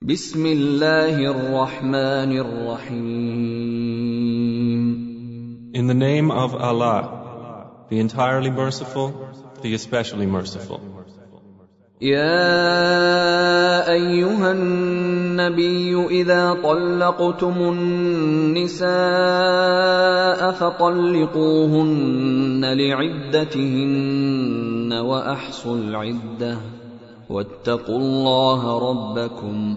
بسم الله الرحمن الرحيم. In the name of Allah, the entirely merciful, the especially merciful. يا أيها النبي إذا طلقتم النساء فطلقوهن لعدتهن وأحصوا العدة. واتقوا الله ربكم.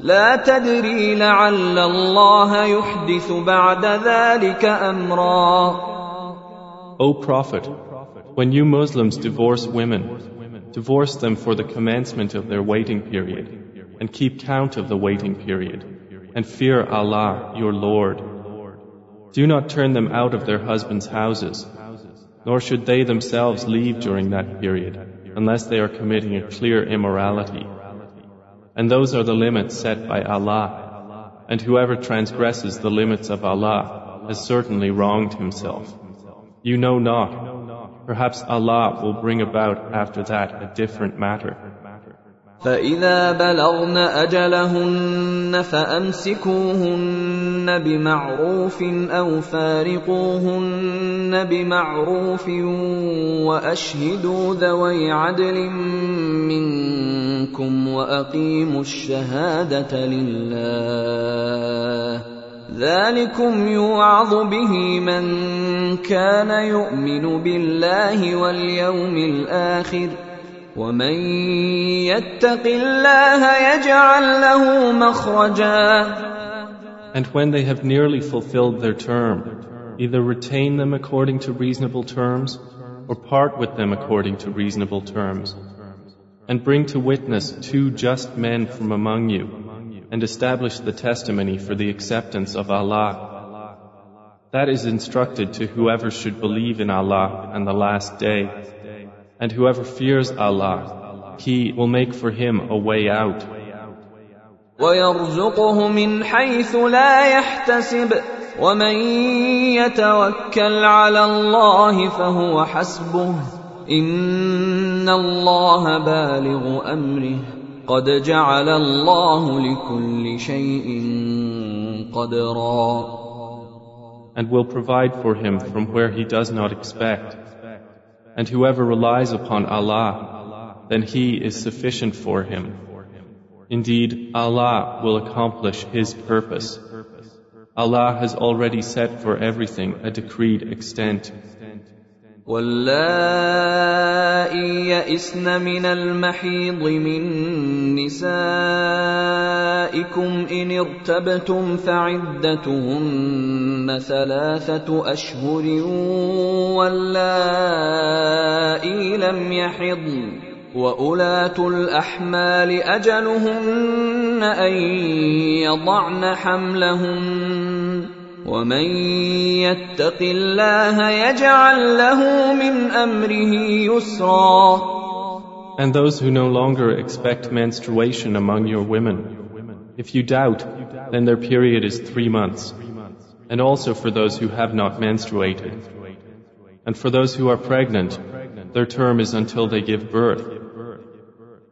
لا تدري لعل الله يحدث بعد ذلك امرا O Prophet, when you Muslims divorce women, divorce them for the commencement of their waiting period, and keep count of the waiting period, and fear Allah, your Lord. Do not turn them out of their husbands' houses, nor should they themselves leave during that period, unless they are committing a clear immorality. And those are the limits set by Allah, and whoever transgresses the limits of Allah has certainly wronged himself. You know not. Perhaps Allah will bring about after that a different matter. فإذا بلغن أجلهن فأمسكوهن بمعروف أو فارقوهن بمعروف وأشهدوا ذوي عدل منكم وأقيموا الشهادة لله ذلكم يوعظ به من كان يؤمن بالله واليوم الآخر ومن يتق الله يجعل له مخرجا And when they have nearly fulfilled their term, either retain them according to reasonable terms, or part with them according to reasonable terms, and bring to witness two just men from among you, and establish the testimony for the acceptance of Allah. That is instructed to whoever should believe in Allah and the last day. And whoever fears Allah, He will make for him a way out. ويرزقه من حيث لا يحتسب ومن يتوكل على الله فهو حسبه ان الله بالغ امره قد جعل الله لكل شيء قدرا And will provide for him from where he does not expect. And whoever relies upon Allah, then He is sufficient for him. Indeed, Allah will accomplish His purpose. Allah has already set for everything a decreed extent. واللائي يئسن من المحيض من نسائكم إن ارتبتم فعدتهن ثلاثة أشهر واللائي لم يحضن وأولات الأحمال أجلهن أن يضعن حملهن ومن يتق الله يجعل له من امره يسرا And those who no longer expect menstruation among your women, if you doubt, then their period is three months. And also for those who have not menstruated. And for those who are pregnant, their term is until they give birth.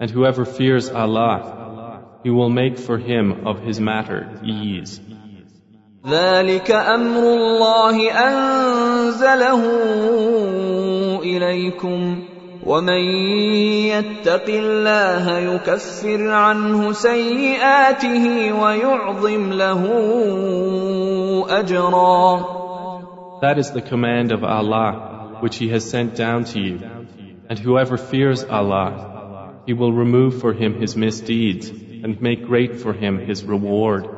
And whoever fears Allah, He will make for him of his matter ease. ذلك امر الله انزله اليكم ومن يتق الله يكفر عنه سيئاته ويعظم له اجرا That is the command of Allah, which He has sent down to you. And whoever fears Allah, He will remove for him his misdeeds and make great for him his reward.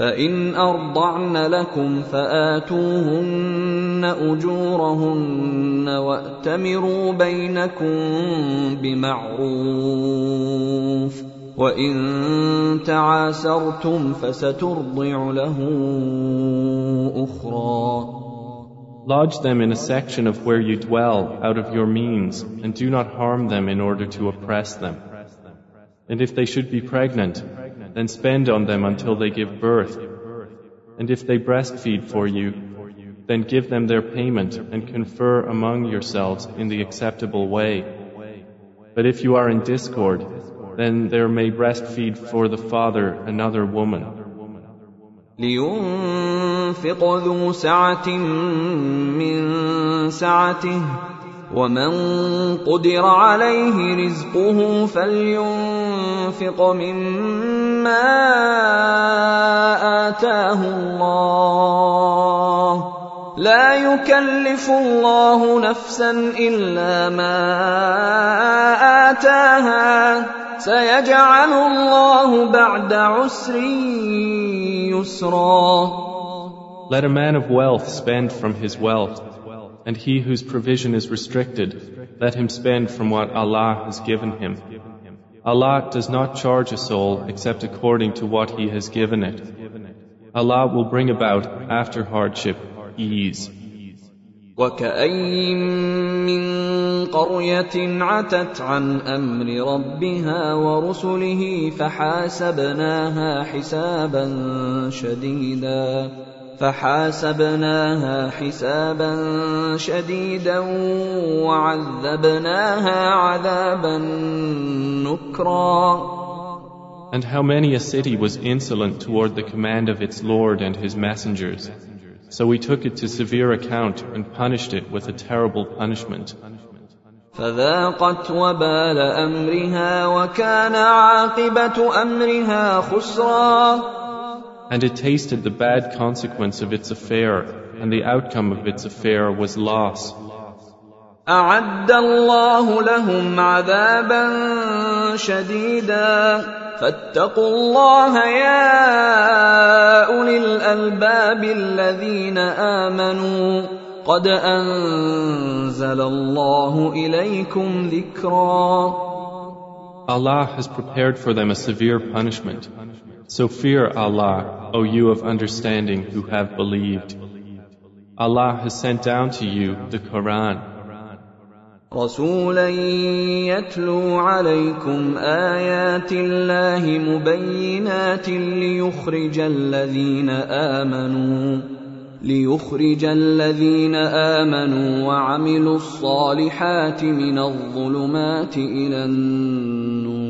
فان ارضعن لكم فاتوهن اجورهن واتمروا بينكم بمعروف وان تعاسرتم فسترضع له أخرى Lodge them in a section of where you dwell out of your means and do not harm them in order to oppress them. And if they should be pregnant, then spend on them until they give birth. And if they breastfeed for you, then give them their payment and confer among yourselves in the acceptable way. But if you are in discord, then there may breastfeed for the father another woman. لينفق ذو سعة من سعته ومن قدر عليه رزقه فلينفق مما آتاه الله لا يكلف الله نفسا إلا ما آتاها سيجعل الله بعد عسر يسرا Let a man of wealth spend from his wealth, and he whose provision is restricted, let him spend from what Allah has given him. Allah does not charge a soul except according to what He has given it. Allah will bring about after hardship ease. وكأي من قرية عتت عن أمر ربها ورسله فحاسبناها حسابا شديدا فحاسبناها حسابا شديدا وعذبناها عذابا نكرا And how many a city was insolent toward the command of its Lord and His messengers. So we took it to severe account and punished it with a terrible punishment. فذاقت وبال امرها وكان عاقبه امرها خسرا And it tasted the bad consequence of its affair, and the outcome of its affair was loss. اعد الله لهم عذابا شديدا فاتقوا الله يا اولي الالباب الذين امنوا قد انزل الله اليكم ذكرا Allah has prepared for them a severe punishment. So fear Allah, O you of understanding who have believed. Allah has sent down to you the Quran. رسولا يتلو عليكم آيات الله مبينات ليخرج الذين آمنوا ليخرج الذين آمنوا وعملوا الصالحات من الظلمات إلى النور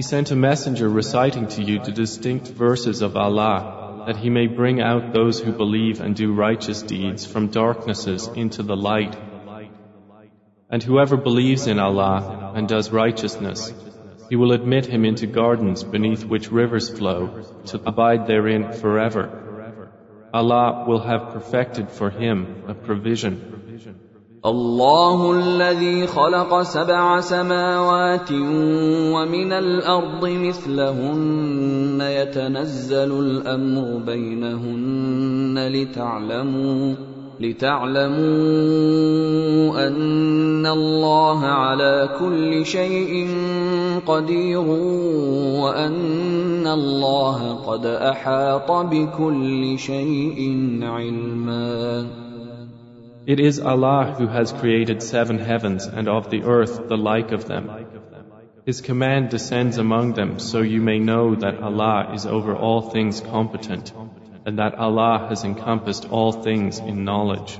He sent a messenger reciting to you the distinct verses of Allah, that He may bring out those who believe and do righteous deeds from darknesses into the light. And whoever believes in Allah and does righteousness, He will admit him into gardens beneath which rivers flow, to abide therein forever. Allah will have perfected for him a provision. الله الذي خلق سبع سماوات ومن الأرض مثلهن يتنزل الأمر بينهن لتعلموا لتعلموا أن الله على كل شيء قدير وأن الله قد أحاط بكل شيء علما. It is Allah who has created seven heavens and of the earth the like of them. His command descends among them so you may know that Allah is over all things competent. and that Allah has encompassed all things in knowledge.